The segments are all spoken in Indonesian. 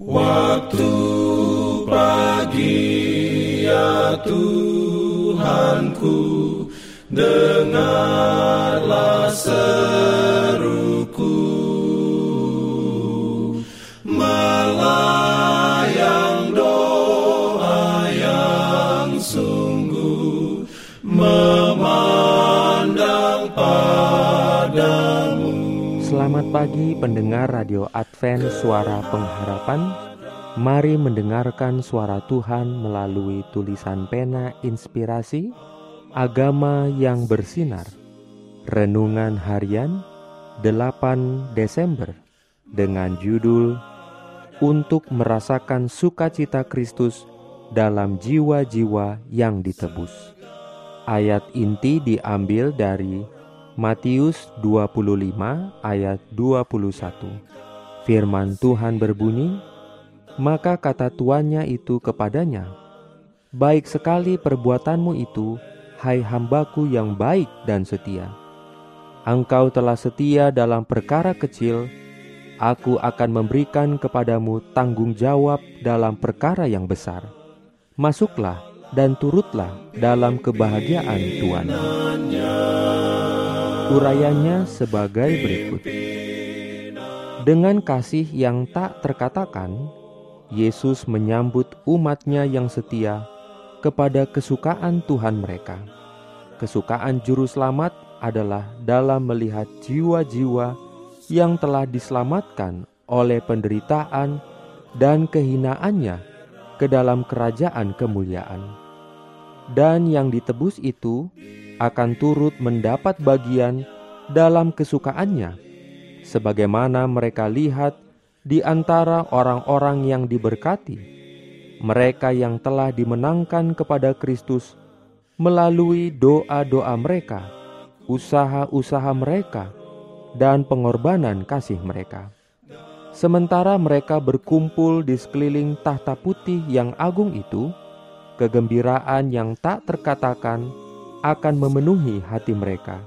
Waktu pagi ya Tuhanku Dengarlah Pagi pendengar Radio Advent Suara Pengharapan Mari mendengarkan suara Tuhan melalui tulisan pena inspirasi Agama yang bersinar. Renungan harian 8 Desember Dengan judul Untuk merasakan sukacita Kristus dalam jiwa-jiwa yang ditebus Ayat inti diambil dari Matius 25 ayat 21. Firman Tuhan berbunyi, "Maka kata tuannya itu kepadanya, Baik sekali perbuatanmu itu, hai hambaku yang baik dan setia. Engkau telah setia dalam perkara kecil, aku akan memberikan kepadamu tanggung jawab dalam perkara yang besar. Masuklah dan turutlah dalam kebahagiaan Tuhan." Urayanya sebagai berikut. Dengan kasih yang tak terkatakan, Yesus menyambut umatnya yang setia kepada kesukaan Tuhan mereka. Kesukaan juru selamat adalah dalam melihat jiwa-jiwa yang telah diselamatkan oleh penderitaan dan kehinaannya ke dalam kerajaan kemuliaan. Dan yang ditebus itu akan turut mendapat bagian dalam kesukaannya, sebagaimana mereka lihat di antara orang-orang yang diberkati, mereka yang telah dimenangkan kepada Kristus melalui doa-doa mereka, usaha-usaha mereka, dan pengorbanan kasih mereka. Sementara mereka berkumpul di sekeliling tahta putih yang agung itu, kegembiraan yang tak terkatakan akan memenuhi hati mereka.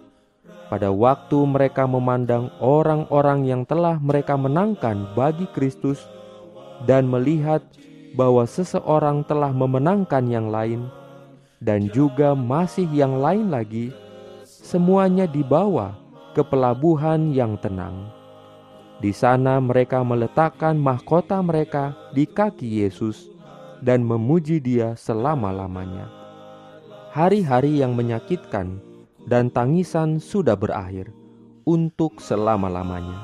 Pada waktu mereka memandang orang-orang yang telah mereka menangkan bagi Kristus dan melihat bahwa seseorang telah memenangkan yang lain dan juga masih yang lain lagi, semuanya dibawa ke pelabuhan yang tenang. Di sana mereka meletakkan mahkota mereka di kaki Yesus dan memuji Dia selama-lamanya hari-hari yang menyakitkan dan tangisan sudah berakhir untuk selama-lamanya.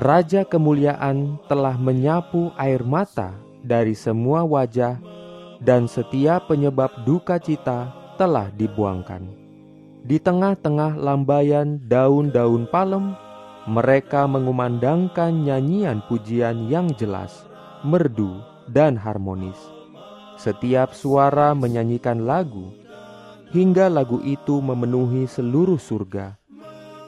Raja kemuliaan telah menyapu air mata dari semua wajah dan setiap penyebab duka cita telah dibuangkan. Di tengah-tengah lambaian daun-daun palem, mereka mengumandangkan nyanyian pujian yang jelas, merdu, dan harmonis. Setiap suara menyanyikan lagu hingga lagu itu memenuhi seluruh surga.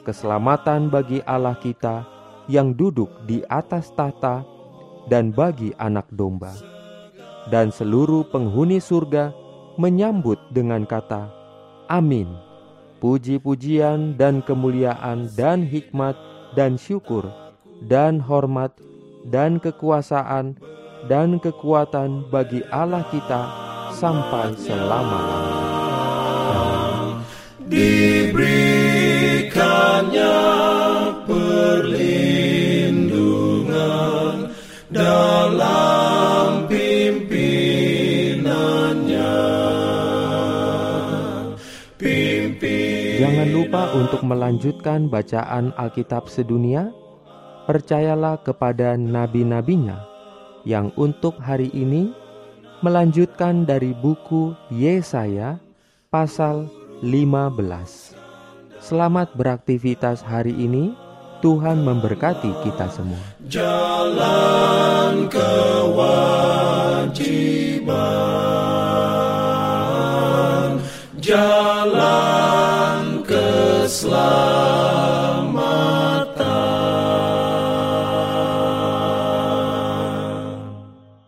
Keselamatan bagi Allah kita yang duduk di atas tahta dan bagi anak domba. Dan seluruh penghuni surga menyambut dengan kata, Amin. Puji-pujian dan kemuliaan dan hikmat dan syukur dan hormat dan kekuasaan dan kekuatan bagi Allah kita sampai selama-lamanya Jangan lupa untuk melanjutkan bacaan Alkitab sedunia. Percayalah kepada nabi-nabinya yang untuk hari ini melanjutkan dari buku Yesaya pasal 15. Selamat beraktivitas hari ini. Tuhan memberkati kita semua. Jalan kewajiban, jalan keselamatan.